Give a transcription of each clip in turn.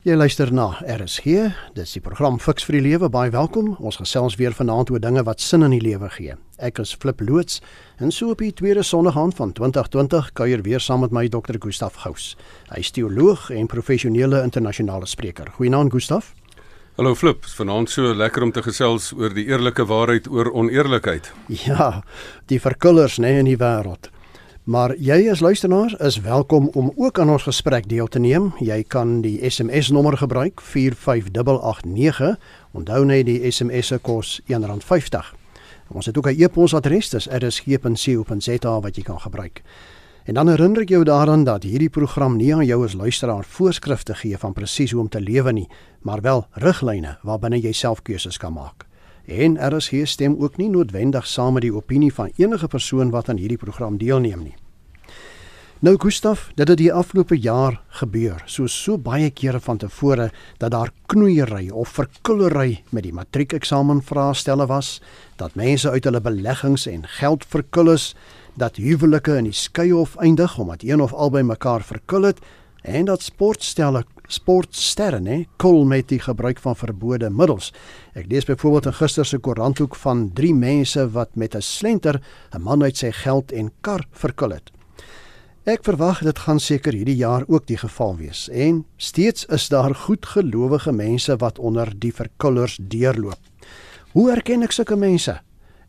Jy luister na RSG. Dis die program Fix vir die Lewe. Baie welkom. Ons gesels weer vanaand oor dinge wat sin in die lewe gee. Ek is Flip loods en so op die tweede Sondagaan van 2020 kuier weer saam met my Dr. Gustaf Gous. Hy is teoloog en professionele internasionale spreker. Goeienaand Gustaf. Hallo Flip, vanaand so lekker om te gesels oor die eerlike waarheid oor oneerlikheid. Ja, die verkullers nê nee, in die wêreld. Maar jy as luisteraar is welkom om ook aan ons gesprek deel te neem. Jy kan die SMS nommer gebruik 45889. Onthou net die SMS se kos R1.50. Ons het ook 'n e-posadres, dis rsg.co.za wat jy kan gebruik. En dan herinner ek jou daaraan dat hierdie program nie aan jou as luisteraar voorskrifte gee van presies hoe om te lewe nie, maar wel riglyne waarbinne jy self keuses kan maak en RSG stem ook nie noodwendig saam met die opinie van enige persoon wat aan hierdie program deelneem nie. Nou Gustaf, dit het die afgelope jaar gebeur, so so baie kere van tevore dat daar knoeiery of verkullery met die matriekeksamen vraestelle was, dat mense uit hulle beleggings en geld verkul is, dat huwelike in die skeihof eindig omdat een of albei mekaar verkul het en dat sportstelle sportsterre nê kol met die gebruik van verbode middels. Ek lees byvoorbeeld in gister se koeranthoek van drie mense wat met 'n slenter 'n man uit sy geld en kar verkul het. Ek verwag dit gaan seker hierdie jaar ook die geval wees en steeds is daar goedgelowige mense wat onder die verkullers deurloop. Hoe erken ek sulke mense?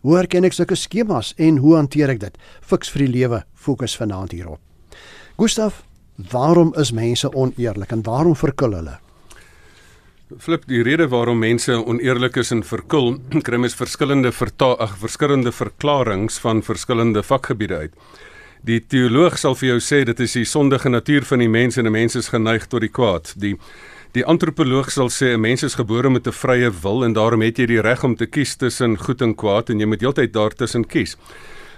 Hoe erken ek sulke skemas en hoe hanteer ek dit? Fiks vir die lewe fokus vanaand hierop. Gustaf, Waarom is mense oneerlik en waarom verkul hulle? Flip, die rede waarom mense oneerlik is en verkul, kry mens verskillende vertaag, verskillende verklaringe van verskillende vakgebiede uit. Die teoloog sal vir jou sê dit is die sondige natuur van die mens en 'n mens is geneig tot die kwaad. Die die antropoloog sal sê 'n mens is gebore met 'n vrye wil en daarom het jy die reg om te kies tussen goed en kwaad en jy moet heeltyd daartussen kies.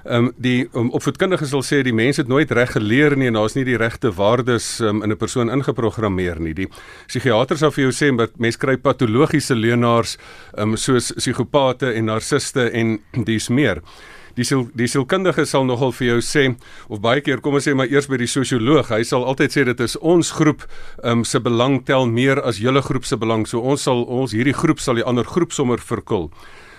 Ehm um, die um, opvoedkundiges sal sê die mense het nooit reg geleer nie en daar's nie die regte waardes um, in 'n persoon ingeprogrammeer nie. Die psigiaters sal vir jou sê dat mense kry patologiese leenaars um, soos psigopate en narciste en dis meer. Die siel die sielkundige sal nogal vir jou sê of baie keer kom ons sê maar eers by die sosioloog, hy sal altyd sê dit is ons groep um, se belang tel meer as julle groep se belang. So ons sal ons hierdie groep sal die ander groep sommer verkul.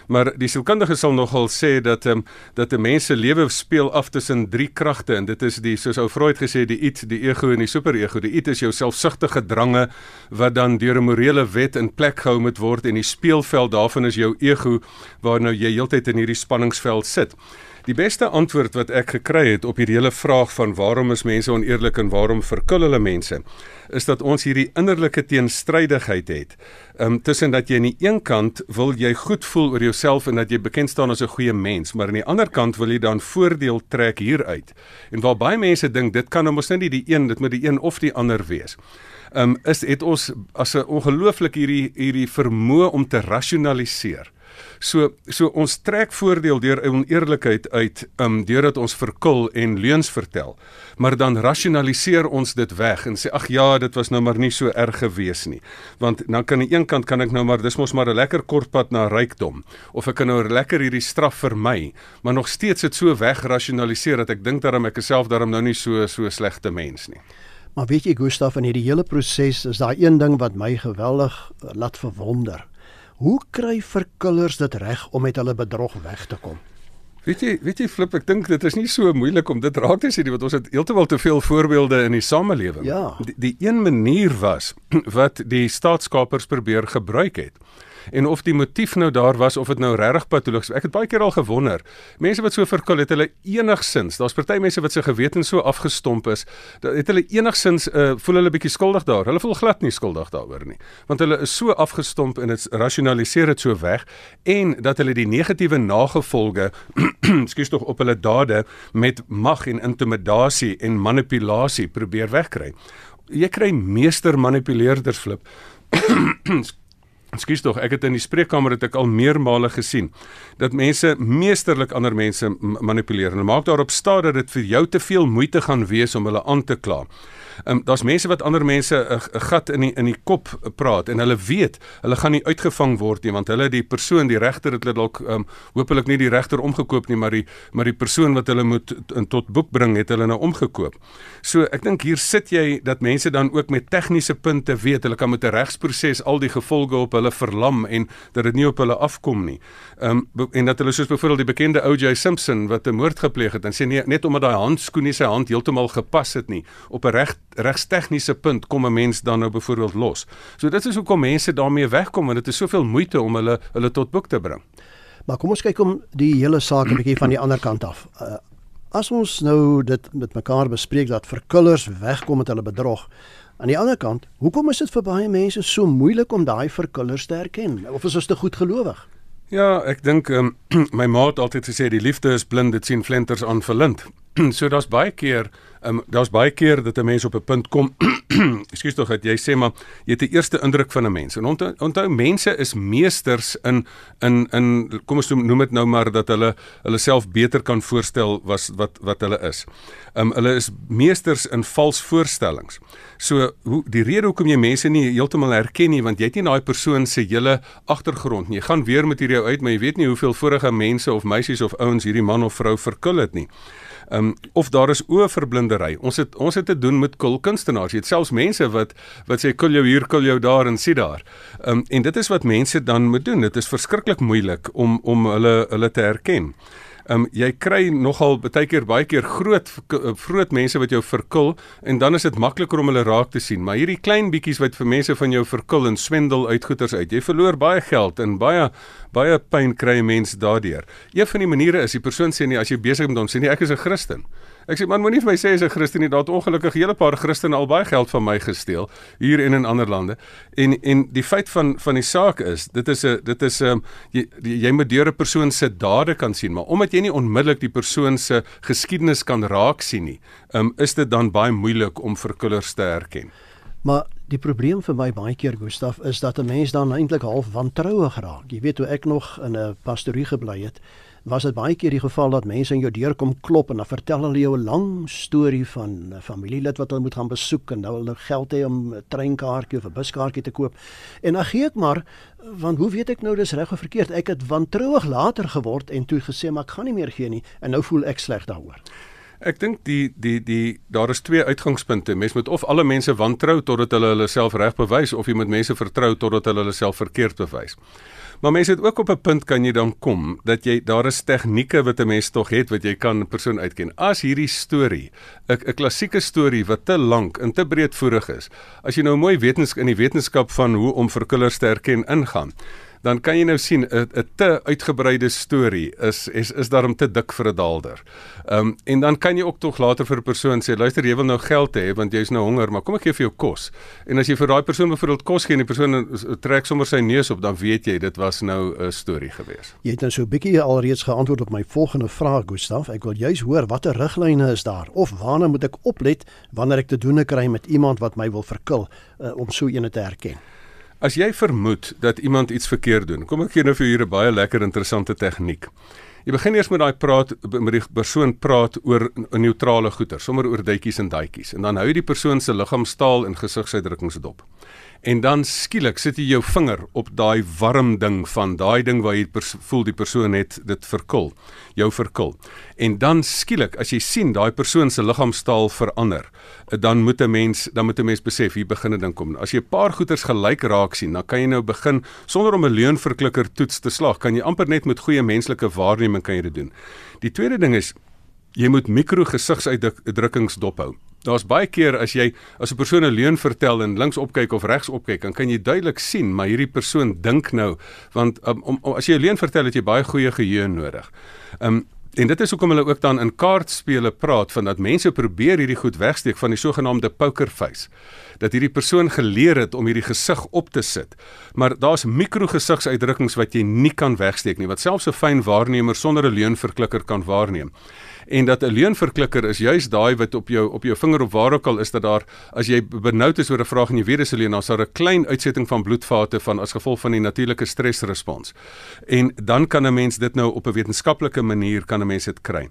Maar die sielkundige sal nogal sê dat ehm um, dat 'n mens se lewe speel af tussen drie kragte en dit is die soos ou Freud gesê die id, die ego en die superego. Die id is jou selfsugtige drange wat dan deur 'n morele wet in plek gehou moet word en die speelveld daarvan is jou ego waar nou jy heeltyd in hierdie spanningsveld sit. Die beste antwoord wat ek gekry het op hierdie hele vraag van waarom is mense oneerlik en waarom verkul hulle mense, is dat ons hierdie innerlike teenstrydigheid het. Ehm um, tussen dat jy aan die een kant wil jy goed voel oor jouself en dat jy bekend staan as 'n goeie mens, maar aan die ander kant wil jy dan voordeel trek hieruit. En waar baie mense dink dit kan nou mos net nie die een, dit moet die een of die ander wees. Um, is het ons as 'n ongelooflik hierdie hierdie vermoë om te rasionaliseer. So so ons trek voordeel deur oneerlikheid uit, um deurdat ons verkil en leuns vertel. Maar dan rasionaliseer ons dit weg en sê ag ja, dit was nou maar nie so erg gewees nie. Want dan kan aan die een kant kan ek nou maar dis mos maar 'n lekker kort pad na rykdom of ek kan nou lekker hierdie straf vermy, maar nog steeds dit so weg rasionaliseer dat ek dink daarom ek self daarom nou nie so so slegte mens nie. Maar weet jy Gustaf in hierdie hele proses is daar een ding wat my geweldig laat verwonder. Hoe kry verkullers dit reg om met hulle bedrog weg te kom? Weet jy, weet jy Flip, ek dink dit is nie so moeilik om dit raak te sien want ons het heeltemal te veel voorbeelde in die samelewing. Ja. Die, die een manier was wat die staatskapers probeer gebruik het en of die motief nou daar was of dit nou regtig patologies ek het baie keer al gewonder. Mense wat so verkul het hulle enigsins daar's party mense wat se geweten so afgestomp is dat het hulle enigsins uh, voel hulle bietjie skuldig daar. Hulle voel glad nie skuldig daaroor nie want hulle is so afgestomp en dit rasionaliseer dit so weg en dat hulle die negatiewe nagevolge skuis tog op hulle dade met mag en intimidasie en manipulasie probeer wegkry. Jy kry meester manipuleerders flip Ekskuus tog, ek het in die spreekkamer het ek al meermale gesien dat mense meesterlik ander mense manipuleer. Hulle maak daarop staat dat dit vir jou te veel moeite gaan wees om hulle aan te kla. Um, daar's mense wat ander mense 'n gat in die in die kop praat en hulle weet hulle gaan nie uitgevang word nie want hulle die persoon die regter het hulle dalk um, hopelik nie die regter omgekoop nie maar die maar die persoon wat hulle moet in tot boek bring het hulle nou omgekoop. So ek dink hier sit jy dat mense dan ook met tegniese punte weet hulle kan met 'n regsproses al die gevolge op hulle verlam en dat dit nie op hulle afkom nie. Um, en dat hulle soos byvoorbeeld die bekende O.J. Simpson wat 'n moord gepleeg het en sê nee net omdat daai handskoen nie sy hand heeltemal gepas het nie op 'n reg regstegniese punt kom 'n mens dan nou byvoorbeeld los. So dit is hoekom mense daarmee wegkom en dit is soveel moeite om hulle hulle tot boek te bring. Maar kom ons kyk om die hele saak 'n bietjie van die ander kant af. Uh, as ons nou dit met mekaar bespreek dat verkullers wegkom met hulle bedrog, aan die ander kant, hoekom is dit vir baie mense so moeilik om daai verkullers te herken? Of is ons te goed gelowig? Ja, ek dink um, my ma het altyd gesê die liefde is blind, dit sien flenters aan verlind. so daar's baie keer um, daar's baie keer dat 'n mens op 'n punt kom ekskuus tog dat jy sê maar jy het 'n eerste indruk van 'n mens en onthou, onthou mense is meesters in in in kom ons noem dit nou maar dat hulle hulle self beter kan voorstel was wat wat hulle is. Um hulle is meesters in vals voorstellings. So hoe die rede hoekom jy mense nie heeltemal herken nie want jy het nie daai persoon se hele agtergrond nie. Jy gaan weer met hierdie ou uit maar jy weet nie hoeveel vorige mense of meisies of ouens hierdie man of vrou verkul het nie. Um, of daar is oorverblindery. Ons het ons het te doen met kulkunstenaars. Jy het selfs mense wat wat sê kul jou hier, kul jou daar en sien daar. Um, en dit is wat mense dan moet doen. Dit is verskriklik moeilik om om hulle hulle te herken. Um, jy kry nogal baie keer baie keer groot groot mense wat jou verkil en dan is dit makliker om hulle raak te sien. Maar hierdie klein bietjies wat vir mense van jou verkil en swendel uitgoeters uit. Jy verloor baie geld en baie baie pyn kry mense daardeur. Een van die maniere is die persoon sê nie as jy besig is met hom sê nie ek is 'n Christen. Ek sê man moenie vir my sê jy's 'n Christen nie. Daar het ongelukkig 'n hele paar Christene al baie geld van my gesteel hier en in ander lande. En en die feit van van die saak is, dit is 'n dit is 'n um, jy jy moet deur 'n persoon se dade kan sien, maar omdat jy nie onmiddellik die persoon se geskiedenis kan raak sien nie, um, is dit dan baie moeilik om verkullers te herken. Maar die probleem vir my baie keer Gustaf is dat 'n mens dan eintlik half wantrouig raak. Jy weet hoe ek nog in 'n pastorie gebly het, was dit baie keer die geval dat mense in jou deur kom klop en dan vertel hulle jou 'n lang storie van 'n familielid wat hulle moet gaan besoek en nou hulle geld hê om 'n treinkaartjie of 'n buskaartjie te koop. En dan gee ek maar want hoe weet ek nou dis reg of verkeerd? Ek het wantrouig later geword en toe gesê maar ek gaan nie meer gee nie en nou voel ek sleg daaroor. Ek dink die die die daar is twee uitgangspunte. Mens moet of alle mense wantrou totdat hulle hulle self reg bewys of jy moet mense vertrou totdat hulle hulle self verkeerd bewys. Maar mense het ook op 'n punt kan jy dan kom dat jy daar is tegnieke wat 'n mens tog het wat jy kan 'n persoon uitken. As hierdie storie 'n 'n klassieke storie wat te lank en te breedvoerig is. As jy nou mooi wetenskap in die wetenskap van hoe om verkullers te herken ingaan dan kan jy nou sien 'n te uitgebreide storie is is is daarom te dik vir 'n daalder. Ehm um, en dan kan jy ook tog later vir 'n persoon sê luister jy wil nou geld hê want jy's nou honger maar kom ek gee vir jou kos. En as jy vir daai persoon byvoorbeeld kos gee en die persoon trek sommer sy neus op dan weet jy dit was nou 'n storie gewees. Jy het nou so 'n bietjie alreeds geantwoord op my volgende vraag Gustaf. Ek wil juis hoor watter riglyne is daar of waarna moet ek oplet wanneer ek te doen kry met iemand wat my wil verkil uh, om so ene te herken. As jy vermoed dat iemand iets verkeerd doen, kom ek gee nou vir julle 'n baie lekker interessante tegniek. Jy begin eers met daai praat met die persoon praat oor neutrale goeder, sommer oor duitjies en daadjies en dan hou jy die persoon se liggaamstaal en gesigsuitdrukkings dop en dan skielik sit jy jou vinger op daai warm ding van daai ding waar jy voel die persoon het dit verkil jou verkil en dan skielik as jy sien daai persoon se liggaamstaal verander dan moet 'n mens dan moet 'n mens besef hier begin 'n ding kom. As jy 'n paar goeters gelyk raak sien dan kan jy nou begin sonder om 'n leunverklikker toets te slag kan jy amper net met goeie menslike waarneming kan jy dit doen. Die tweede ding is jy moet mikro gesigsuitdrukkings dophou Daar's baie keer as jy as 'n persoon 'n leuen vertel en links opkyk of regs opkyk, dan kan jy duidelik sien, maar hierdie persoon dink nou want um, om, om as jy 'n leuen vertel, het jy baie goeie geheue nodig. Um en dit is hoekom hulle ook dan in kaartspele praat van dat mense probeer hierdie goed wegsteek van die sogenaamde poker face. Dat hierdie persoon geleer het om hierdie gesig op te sit. Maar daar's mikrogesigsuitdrukkings wat jy nie kan wegsteek nie, wat selfs 'n fyn waarnemer sonder 'n leunverklikker kan waarneem en dat 'n leunverklikker is juis daai wat op jou op jou vinger of waar ook al is dat daar as jy benoud is oor 'n vraag en jy weet dis 'n leuen, dan sal 'n klein uitsetting van bloedvate van as gevolg van die natuurlike stresrespons. En dan kan 'n mens dit nou op 'n wetenskaplike manier kan 'n mens dit kry.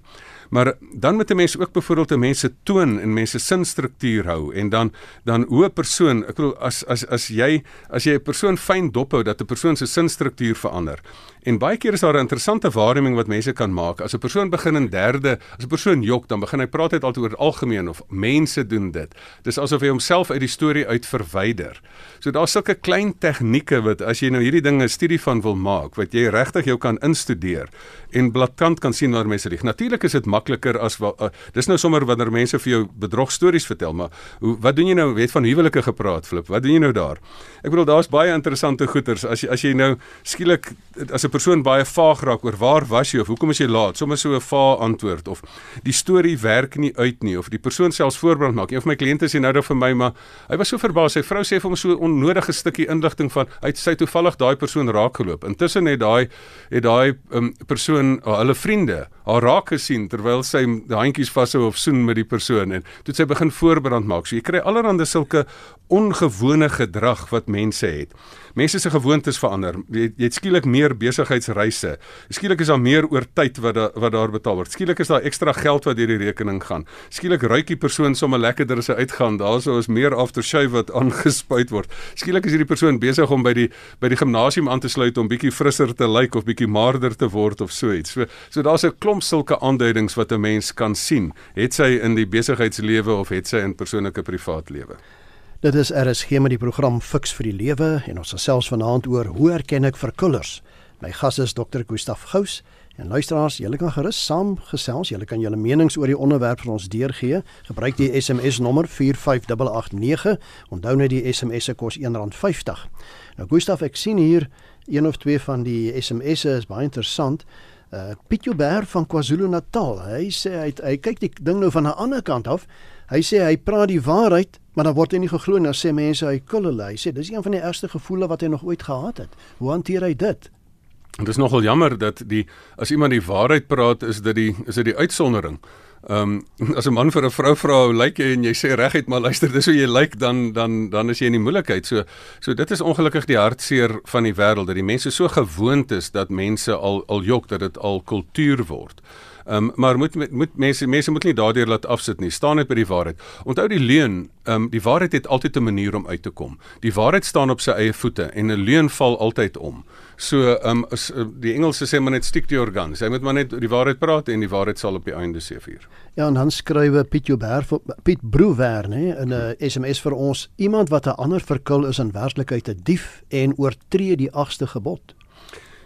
Maar dan moet 'n mens ook byvoorbeeld 'n mense toon en mense sinstruktuur hou en dan dan hoe 'n persoon, ek bedoel as as as jy as jy 'n persoon fyn dop hou dat 'n persoon se sinstruktuur verander. En baie keer is daar 'n interessante waarneming wat mense kan maak. As 'n persoon begin in derde, as 'n persoon jok, dan begin hy praat net altyd oor algemeen of mense doen dit. Dis asof hy homself uit die storie uit verwyder. So daar's sulke klein tegnieke wat as jy nou hierdie dinge studie van wil maak, wat jy regtig jou kan instudeer en blaatkant kan sien waar mense lieg. Natuurlik is dit makliker as uh, dis nou sommer wanneer mense vir jou bedrogstories vertel, maar hoe wat doen jy nou? Weet van huwelike gepraat, Flip. Wat doen jy nou daar? Ek bedoel daar's baie interessante goeters as jy as jy nou skielik as 'n persoon baie vaag raak oor waar was jy of hoekom is jy laat? Sommige so 'n vaag antwoord of die storie werk nie uit nie of die persoon selfs voorbrand maak. Een van my kliënte sê nou dan vir my, maar hy was so verbaas. Sy vrou sê vir hom so 'n onnodige stukkie inligting van hy sy toevallig daai persoon raakgeloop. Intussen het daai het daai um, persoon uh, hulle vriende haar raak gesien terwyl sy handjies vashou of soen met die persoon en toe sy begin voorbrand maak. So jy kry allerlei sulke ongewone gedrag wat mense het. Mense se gewoontes verander. Jy, jy het skielik meer besigheidsreise. Skielik is daar meer oor tyd wat da, wat daar betaal word. Skielik is daar ekstra geld wat deur die rekening gaan. Skielik ruik die persoon sommer lekkerder as hy uitgaan. Daarso is meer aftershave wat aangespuit word. Skielik is hierdie persoon besig om by die by die gimnasium aan te sluit om bietjie frisser te lyk of bietjie maarder te word of so iets. So so daar's 'n klomp sulke aanduidings wat 'n mens kan sien. Het sy in die besigheidslewe of het sy in persoonlike privaat lewe? Dit is RSG met die program Fix vir die Lewe en ons gesels vanaand oor hoe erken ek verkullers. My gas is Dr. Gustaf Gous en luisteraars, julle kan gerus saam gesels, julle kan julle menings oor die onderwerp vir ons deurgee. Gebruik die SMS nommer 45889. Onthou net die SMS se kos R1.50. Nou Gustaf, ek sien hier een of twee van die SMS'e is baie interessant. Uh Piet Joubert van KwaZulu-Natal. Hy sê hy, hy kyk die ding nou van 'n ander kant af. Hy sê hy praat die waarheid, maar dan word hy nie geglo nie. Dan sê mense hy kullele. Hy sê dis een van die ergste gevoele wat hy nog ooit gehad het. Hoe hanteer hy dit? Dit is nogal jammer dat die as iemand die waarheid praat, is dit die is dit die uitsondering. Ehm um, as 'n man vir 'n vrou vra hoe lyk jy en jy sê reguit maar luister dis hoe jy lyk dan dan dan is jy in die moeilikheid. So so dit is ongelukkig die hartseer van die wêreld dat die mense so gewoond is dat mense al al jok dat dit al kultuur word. Ehm um, maar moet moet mense mense moet nie daardeur laat afsit nie. Staan net by die waarheid. Onthou die leuen, ehm um, die waarheid het altyd 'n manier om uit te kom. Die waarheid staan op sy eie voete en 'n leuen val altyd om. So ehm um, as, uh, die Engelse sê maar net stick to your guns. Jy moet maar net die waarheid praat en die waarheid sal op die einde seëvier. Ja, en dan skrywe Piet Joubert Piet Broewer, nê, in 'n SMS vir ons, iemand wat 'n ander verkil is in werklikheid 'n dief en oortree die 8ste gebod.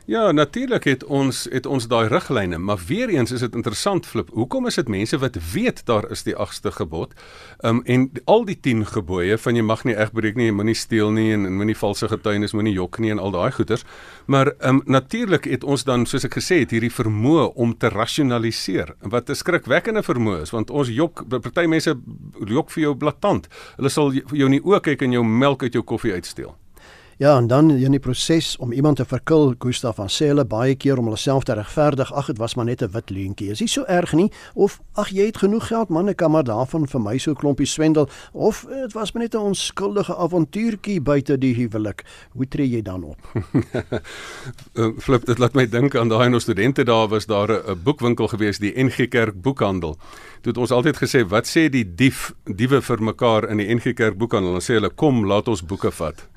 Ja, natuurlik het ons het ons daai riglyne, maar weer eens is dit interessant flip. Hoekom is dit mense wat weet daar is die 8ste gebod? Um en al die 10 gebooie van jy mag nie egbreek nie, jy moenie steel nie en, en moenie valse getuienis, moenie jok nie en al daai goeters. Maar um natuurlik het ons dan soos ek gesê het hierdie vermoë om te rasionaliseer. Wat 'n skrikwekkende vermoë is, want ons jok party mense jok vir jou blaatant. Hulle sal jou nie ook kyk en jou melk uit jou koffie uitsteel. Ja, en dan in die proses om iemand te verkil, Gustaf van sê hulle baie keer om hulle self te regverdig, ag dit was maar net 'n wit leentjie. Is nie so erg nie of ag jy het genoeg geld man, ek kan maar daarvan vir my so klompie swendel of dit was maar net 'n onskuldige avontuurtjie buite die huwelik. Hoe tree jy dan op? uh, flip, dit laat my dink aan daai nou studente daar was daar 'n boekwinkel gewees, die NG Kerk boekhandel. Toe het ons altyd gesê, wat sê die dief diewe vir mekaar in die NG Kerk boekhandel? Dan sê hulle, kom, laat ons boeke vat.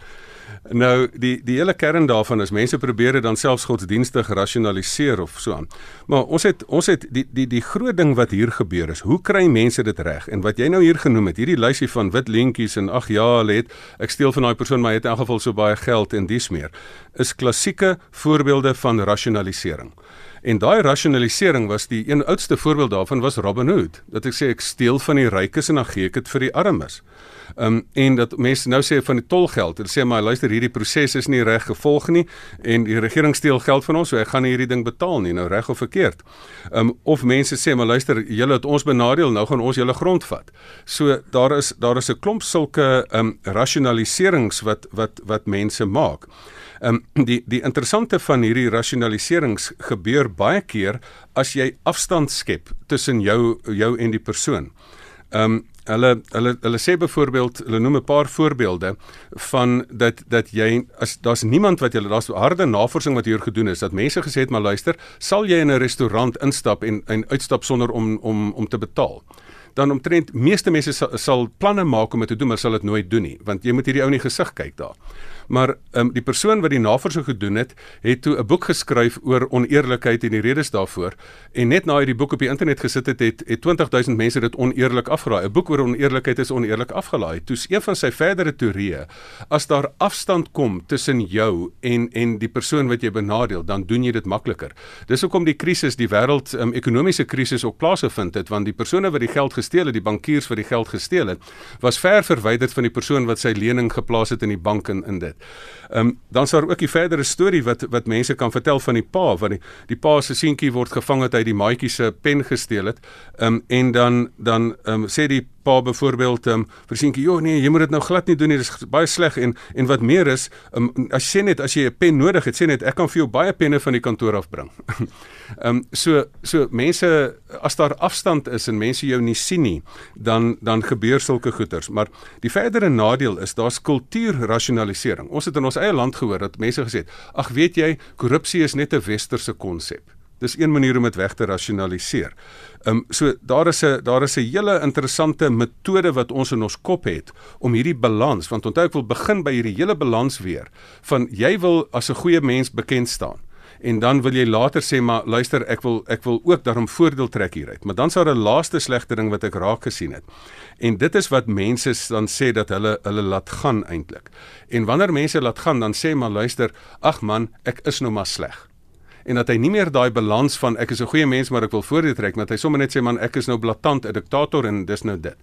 Nou die die hele kern daarvan is mense probeer dit dan selfs godsdienstig rasionaliseer of so aan. Maar ons het ons het die die die groot ding wat hier gebeur is, hoe kry mense dit reg? En wat jy nou hier genoem het, hierdie lysie van wit lentjies en ag ja, het ek steel van daai persoon maar hy het in elk geval so baie geld en dis meer, is klassieke voorbeelde van rasionalisering. En daai rasionalisering was die een oudste voorbeeld daarvan was Robin Hood. Dat ek sê ek steel van die rykes en dan gee ek dit vir die armes. Ehm um, en dat mense nou sê van die tolgeld, hulle sê maar luister hierdie proses is nie reg gevolg nie en die regering steel geld van ons, so ek gaan hierdie ding betaal nie, nou reg of verkeerd. Ehm um, of mense sê maar luister, julle het ons benadeel, nou gaan ons julle grond vat. So daar is daar is 'n klomp sulke ehm um, rasionaliserings wat wat wat mense maak. Ehm um, die die interessante van hierdie rasionaliserings gebeur baie keer as jy afstand skep tussen jou jou en die persoon. Ehm um, Hulle hulle hulle sê byvoorbeeld, hulle noem 'n paar voorbeelde van dat dat jy as daar's niemand wat jy daar's harde navorsing wat hier gedoen is dat mense gesê het maar luister, sal jy in 'n restaurant instap en en uitstap sonder om om om te betaal? dan omtrent meeste mense sal, sal planne maak om dit te doen maar sal dit nooit doen nie want jy moet hierdie ou in die gesig kyk daar. Maar um, die persoon wat die navorsing gedoen het, het toe 'n boek geskryf oor oneerlikheid en die redes daarvoor en net na hy die boek op die internet gesit het, het, het 20000 mense dit oneerlik afgelaai. 'n Boek oor oneerlikheid is oneerlik afgelaai. Toe een van sy verdere teorieë, as daar afstand kom tussen jou en en die persoon wat jy benadeel, dan doen jy dit makliker. Dis hoekom die krisis, die wêreld um, ekonomiese krisis ook plaasgevind het, want die persone wat die geld gesteel het, die bankiers wat die geld gesteel het, was ver verwyderd van die persoon wat sy lening geplaas het in die bank en in dit. Ehm um, dan is daar ook die verdere storie wat wat mense kan vertel van die pa wat die die pa se seentjie word gevang het hy die maatjie se pen gesteel het. Ehm um, en dan dan ehm um, sê die pa byvoorbeeld ehm um, vir seentjie, "Jo nee, jy moet dit nou glad nie doen nie, dit is baie sleg." En en wat meer is, ehm um, as sê net as jy 'n pen nodig het, sê net ek kan vir jou baie penne van die kantoor af bring. Ehm um, so so mense as daar afstand is en mense jou nie sien nie, dan dan gebeur sulke goeters. Maar die verdere nadeel is daar's kultuurrasionalisering. Ons het in ons eie land gehoor dat mense gesê het: "Ag, weet jy, korrupsie is net 'n westerse konsep." Dis een manier om dit weg te rasionaliseer. Ehm um, so daar is 'n daar is 'n hele interessante metode wat ons in ons kop het om hierdie balans, want onthou ek wil begin by hierdie hele balans weer van jy wil as 'n goeie mens bekend staan en dan wil jy later sê maar luister ek wil ek wil ook daarom voordeel trek hieruit. Maar dan sou 'n laaste slegte ding wat ek raak gesien het. En dit is wat mense dan sê dat hulle hulle laat gaan eintlik en wanneer mense laat gaan dan sê maar luister ag man ek is nou maar sleg en dat hy nie meer daai balans van ek is 'n goeie mens maar ek wil voordeel trek maar hy sommer net sê man ek is nou blaatant 'n diktator en dis nou dit.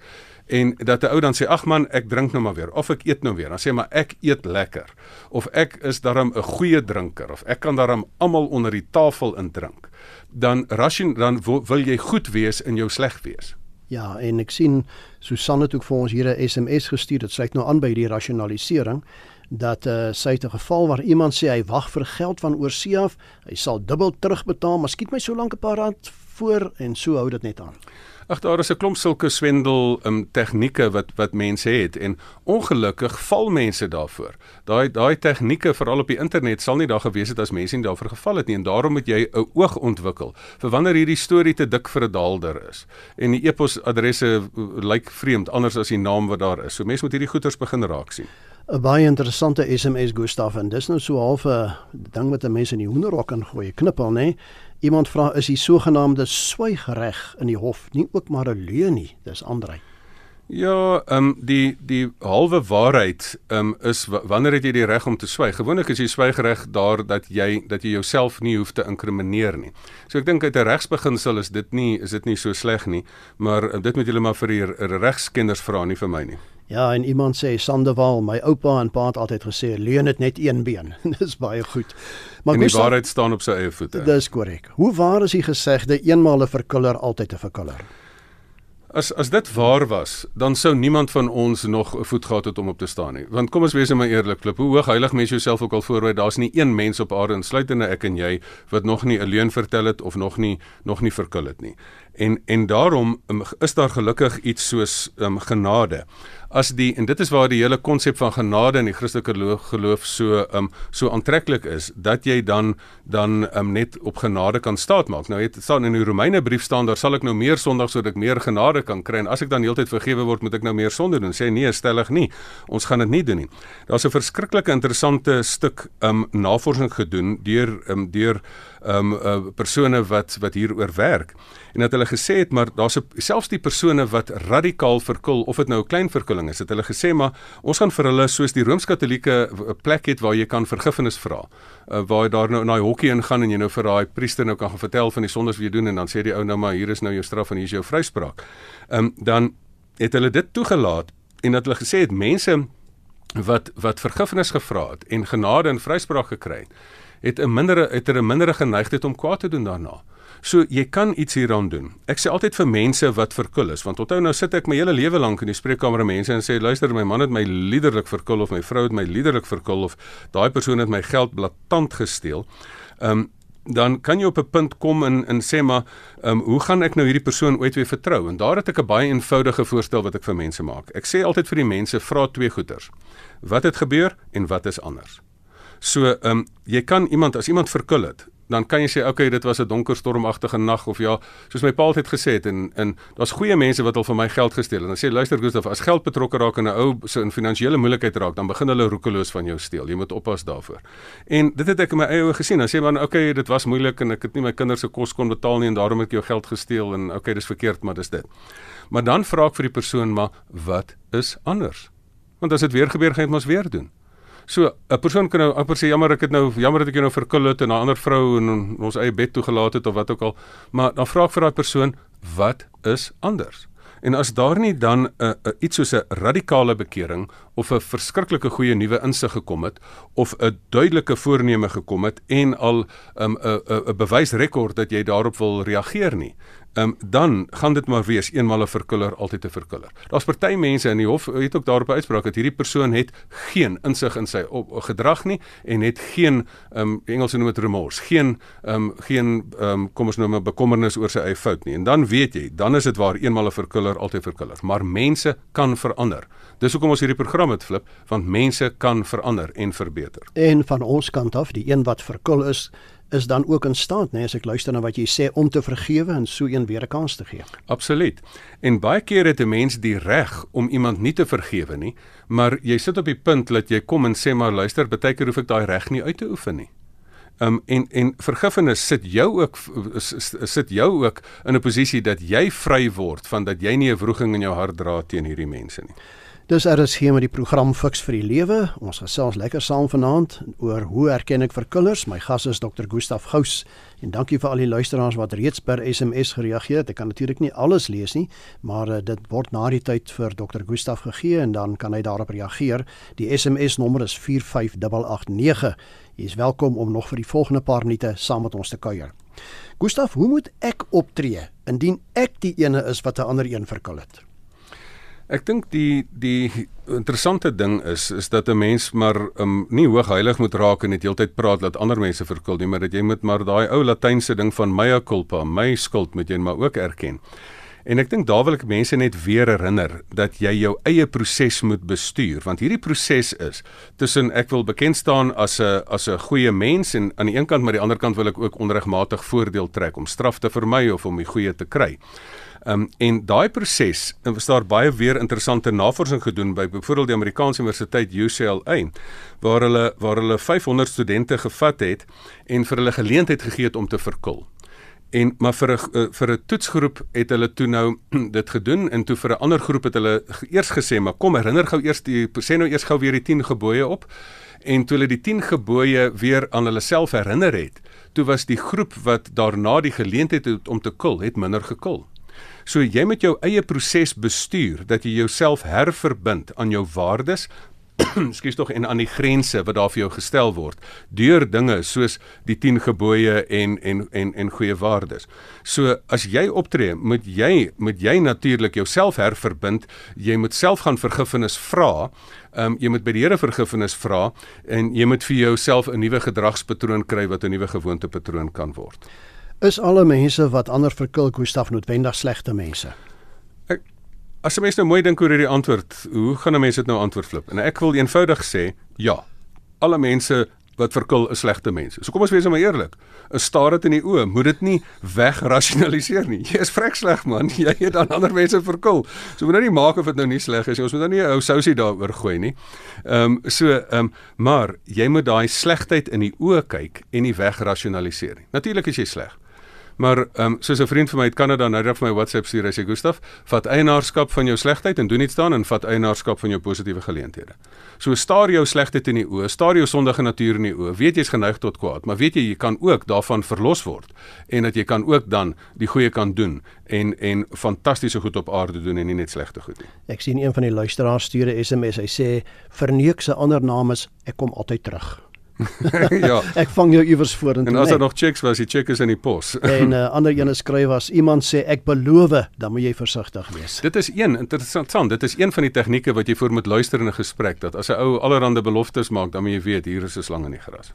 En dat 'n ou dan sê ag man ek drink nou maar weer of ek eet nou weer. Dan sê maar ek eet lekker of ek is daarom 'n goeie drinker of ek kan daarom almal onder die tafel indrink. Dan ration dan wil jy goed wees in jou sleg wees. Ja en ek sien Susanne het ook vir ons hier 'n SMS gestuur dit sluit nou aan by die rasionalisering dat uh, sy 'n geval waar iemand sê hy wag vir geld van oorsee af hy sal dubbel terugbetaal maar skiet my so lank 'n paar rand voor en so hou dit net aan Ag daar is 'n klomp sulke swendel um, tegnieke wat wat mense het en ongelukkig val mense daarvoor. Daai daai tegnieke veral op die internet sal nie daar gewees het as mense nie daarvoor geval het nie en daarom moet jy 'n oog ontwikkel vir wanneer hierdie storie te dik vir 'n daalder is. En die e-posadresse uh, lyk vreemd anders as die naam wat daar is. So mense moet hierdie goeters begin raak sien. 'n Baie interessante SMS Gustaf en dis nou so half 'n ding wat 'n mens in die hoenderhok ingooi, knippel nê. Nee? Iemand vra is die sogenaamde swygreg in die hof nie ook maar 'n leuen nie? Dis Andrei. Ja, ehm um, die die halwe waarheid ehm um, is wanneer het jy die reg om te swyg? Gewoonlik is die swygreg daar dat jy dat jy jouself nie hoef te inkrimineer nie. So ek dink uit 'n regsbeginsel is dit nie is dit nie so sleg nie, maar uh, dit moet julle maar vir die regskenners vra nie vir my nie. Ja, en iemand sê Sandewaal, my oupa en pa het altyd gesê leuen het net een been. dis baie goed. Maar die waarheid staan op sy eie voete. Dis korrek. Hoe waar is die gesegde eenmal 'n verkuller altyd 'n verkuller? As as dit waar was, dan sou niemand van ons nog 'n voet gehad het om op te staan nie. Want kom ons wees net maar eerlik, klip, hoe hoog heilig mens jouself ook al voorwy, daar's nie een mens op aarde insluitende ek en jy wat nog nie 'n leuen vertel het of nog nie nog nie verkul het nie. En en daarom um, is daar gelukkig iets soos um, genade as die en dit is waar die hele konsep van genade in die Christelike geloof, geloof so um so aantreklik is dat jy dan dan um net op genade kan staatmaak. Nou het staan in die Romeine brief staan daar sal ek nou meer sondig sodat ek meer genade kan kry en as ek dan heeltyd vergewe word moet ek nou meer sonde doen. Sê nee, stellig nie. Ons gaan dit nie doen nie. Daar's 'n verskriklike interessante stuk um navorsing gedoen deur um deur um uh, persone wat wat hieroor werk en dat hulle gesê het maar daar's selfs die persone wat radikaal verkul of dit nou 'n klein verkulling is het hulle gesê maar ons gaan vir hulle soos die rooms-katolieke plek het waar jy kan vergifnis vra uh, waar jy daar nou na die hokkie ingaan en jy nou vir daai priester nou kan gaan vertel van die sondes wat jy doen en dan sê die ou nou maar hier is nou jou straf en hier is jou vryspraak um dan het hulle dit toegelaat en dat hulle gesê het mense wat wat vergifnis gevra het en genade en vryspraak gekry het het 'n minder het 'n minder geneigtheid om kwaad te doen daarna. So jy kan iets hieraan doen. Ek sê altyd vir mense wat verkul is, want onthou nou sit ek my hele lewe lank in die spreekkamer mense en sê luister my man het my liderlik verkul of my vrou het my liderlik verkul of daai persoon het my geld blaatant gesteel. Ehm um, dan kan jy op 'n punt kom en en sê maar, ehm um, hoe gaan ek nou hierdie persoon ooit weer vertrou? En daar het ek 'n baie eenvoudige voorstel wat ek vir mense maak. Ek sê altyd vir die mense, vra twee goeters. Wat het gebeur en wat is anders? So, ehm um, jy kan iemand as iemand verkil het, dan kan jy sê okay dit was 'n donker stormagtige nag of ja soos my pa altyd gesê het en en daar's goeie mense wat al van my geld gesteel het. Dan sê luister Gustaf as geld betrokke raak en 'n ou so in finansiële moeilikheid raak dan begin hulle roekeloos van jou steel. Jy moet oppas daarvoor. En dit het ek in my eie oë gesien. Dan sê man okay dit was moeilik en ek het nie my kinders se kos kon betaal nie en daarom het ek jou geld gesteel en okay dis verkeerd maar dis dit. Maar dan vra ek vir die persoon maar wat is anders? Want as dit weer gebeur gaan jy mos weer doen So 'n persoon kan nou amper sê jammer ek het nou jammer dat ek jou nou verkil het en 'n ander vrou in ons eie bed toegelaat het of wat ook al. Maar dan vra ek vir daai persoon wat is anders? En as daar nie dan 'n uh, uh, iets soos 'n radikale bekering of 'n verskriklike goeie nuwe insig gekom het of 'n duidelike voorneme gekom het en al 'n um, 'n 'n bewysrekord dat jy daarop wil reageer nie, um, dan gaan dit maar wees eenmal 'n verkuller altyd 'n verkuller. Daar's party mense in die hof het ook daarop uitspraak dat hierdie persoon het geen insig in sy op, gedrag nie en het geen um Engels noem dit remorse, geen um geen um kom ons noem 'n bekommernis oor sy eie fout nie. En dan weet jy, dan is dit waar eenmal 'n verkuller altyd verkuller. Maar mense kan verander. Dis hoekom ons hierdie program het flip, want mense kan verander en verbeter. En van ons kant af, die een wat verkul is, is dan ook in staat, nee, as ek luister na wat jy sê om te vergewe en so een weer 'n kans te gee. Absoluut. En baie keer het 'n mens die reg om iemand nie te vergewe nie, maar jy sit op die punt dat jy kom en sê maar luister, baie keer hoef ek daai reg nie uit te oefen nie. Um en en vergifnis sit jou ook sit jou ook in 'n posisie dat jy vry word van dat jy nie 'n wroging in jou hart dra teen hierdie mense nie. Dis RSG met die program Fix vir die Lewe. Ons gesels lekker saam vanaand oor hoe erken ek verkullers. My gas is Dr. Gustaf Gous. En dankie vir al die luisteraars wat reeds per SMS gereageer het. Ek kan natuurlik nie alles lees nie, maar uh, dit word na die tyd vir Dr. Gustaf gegee en dan kan hy daarop reageer. Die SMS nommer is 45889. Jy is welkom om nog vir die volgende paar minute saam met ons te kuier. Gustaf, hoe moet ek optree indien ek die ene is wat 'n ander een verkul het? Ek dink die die interessante ding is is dat 'n mens maar um, nie hoogheilig moet raak en net heeltyd praat dat ander mense verkul nie, maar dat jy moet maar daai ou latynse ding van mea culpa, my skuld moet jy maar ook erken. En ek dink daar wil ek mense net weer herinner dat jy jou eie proses moet bestuur want hierdie proses is tussen ek wil bekend staan as 'n as 'n goeie mens en aan die een kant maar die ander kant wil ek ook onregmatig voordeel trek om straf te vermy of om die goeie te kry. Ehm um, en daai proses, en was daar baie weer interessante navorsing gedoen by byvoorbeeld die Amerikaanse Universiteit UCLA waar hulle waar hulle 500 studente gevat het en vir hulle geleentheid gegee het om te verkil. En maar vir 'n uh, vir 'n toetsgroep het hulle toe nou dit gedoen en toe vir 'n ander groep het hulle eers gesê maar kom herinner gou eers die sê nou eers gou weer die 10 gebooie op en toe hulle die 10 gebooie weer aan hulle self herinner het toe was die groep wat daarna die geleentheid het om te kul het minder gekul. So jy met jou eie proses bestuur dat jy jouself herverbind aan jou waardes skuis tog en aan die grense wat daar vir jou gestel word deur dinge soos die 10 gebooie en en en en goeie waardes. So as jy optree, moet jy moet jy natuurlik jouself herverbind. Jy moet self gaan vergifnis vra. Ehm um, jy moet by die Here vergifnis vra en jy moet vir jouself 'n nuwe gedragspatroon kry wat 'n nuwe gewoontepatroon kan word. Is alle mense wat ander verkil Gustaf noodwendig slegte mense? Ek as 'n mens nou mooi dink oor hierdie antwoord, hoe gaan 'n mens dit nou antwoord flip? En ek wil eenvoudig sê, ja. Alle mense wat verkil is slegte mense. So kom ons wees nou maar eerlik. 'n Staar dit in die oë, moet dit nie wegrasionaliseer nie. Jy is vrek sleg man. Jy het dan ander mense verkil. So moet nou nie maak of dit nou nie sleg is nie. Ons moet nou nie 'n ou sousie daaroor gooi nie. Ehm um, so ehm um, maar jy moet daai slegheid in die oë kyk en nie wegrasionaliseer nie. Natuurlik is jy sleg. Maar ehm um, soos 'n vriend van my uit Kanada nou net vir my WhatsApp stuur, hy sê Gustaf, vat eienaarskap van jou slegheid en doen iets daaraan en vat eienaarskap van jou positiewe geleenthede. So staar jou slegheid in die oë, staar jou sondige natuur in die oë. Weet jy's geneig tot kwaad, maar weet jy jy kan ook daarvan verlos word en dat jy kan ook dan die goeie kan doen en en fantastiese goed op aarde doen en nie net slegte goed nie. Ek sien een van die luisteraars stuur 'n SMS. Hy sê verneek se ander naam is ek kom altyd terug. ja. Ek vang jou iewers vorentoe. En as daar nog checks was, die check is in die pos. en 'n uh, ander een skryf as iemand sê ek beloof, dan moet jy versigtig wees. Dit is een interessant, dit is een van die tegnieke wat jy voor moet luister in 'n gesprek dat as 'n ou allerhande beloftes maak, dan moet jy weet hier is 'n slang in die gras.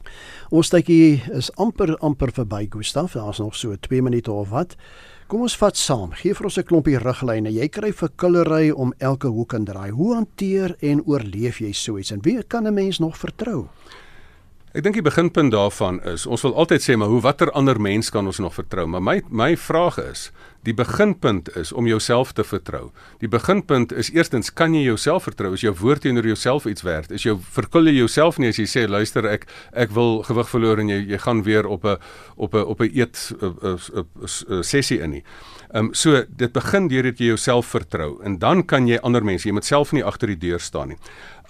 Ons tydjie is amper amper verby, Gustaf. Daar's nog so 2 minute of wat. Kom ons vat saam. Gee vir ons 'n klompie riglyne. Jy kry vir kullery om elke hoek en draai. Hoe hanteer en oorleef jy so iets? En wie kan 'n mens nog vertrou? Ek dink die beginpunt daarvan is ons wil altyd sê maar hoe watter ander mens kan ons nog vertrou? Maar my my vraag is, die beginpunt is om jouself te vertrou. Die beginpunt is eerstens kan jy jouself vertrou? Is jou woord teenoor jouself iets werd? Is jou verkul jy jouself nie as jy sê luister ek ek wil gewig verloor en jy jy gaan weer op 'n op 'n op 'n eet 'n sessie in nie. Ehm um, so dit begin deur dat jy jouself vertrou en dan kan jy ander mense, jy moet self nie agter die deur staan nie.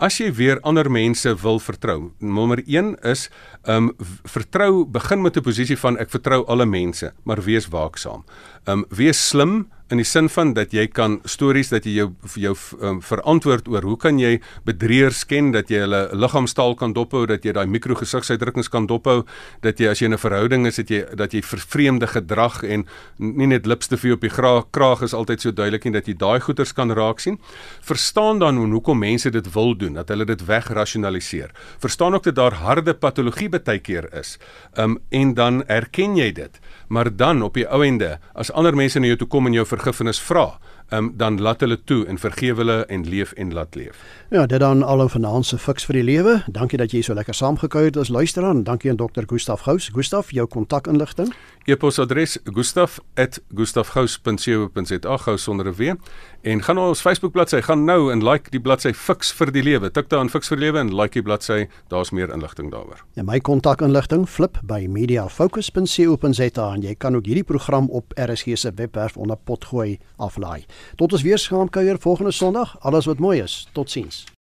As jy weer ander mense wil vertrou, nommer 1 is um vertrou begin met 'n posisie van ek vertrou alle mense, maar wees waaksaam. Um wees slim in die sin van dat jy kan stories dat jy jou jou um, verantwoord oor hoe kan jy bedrieërs ken dat jy hulle liggaamstaal kan dophou dat jy daai mikrogesigsuitdrukkings kan dophou dat jy as jy in 'n verhouding is dat jy dat jy vervreemde gedrag en nie net lipste op die kraag, kraag is altyd so duidelik nie dat jy daai goeters kan raak sien verstaan dan hoe hoekom mense dit wil doen dat hulle dit wegrasionaliseer verstaan ook dat daar harde patologie baie keer is um, en dan erken jy dit maar dan op die ou ende as ander mense na jou toe kom en jou vergifnis vra um, dan laat hulle toe en vergewe hulle en leef en laat leef. Ja, dit dan al 'n se fiks vir die lewe. Dankie dat jy so lekker saamgekuier het as luisteraar. Dankie aan dokter Gustaf Gous. Gustaf, jou kontakinligting. E-posadres gustaf@gustafgous.co.za gou sonder 'n w en gaan na ons Facebook bladsy, gaan nou en like die bladsy Fiks vir die Lewe. Tik daar aan Fiks vir die Lewe en like die bladsy, daar's meer inligting daaroor. Ja, my kontakinligting flip by mediafocus.co.za en jy kan ook hierdie program op RSG se webwerf onder potgooi aflaai. Tot ons weer saam kuier volgende Sondag. Alles wat mooi is. Totsiens.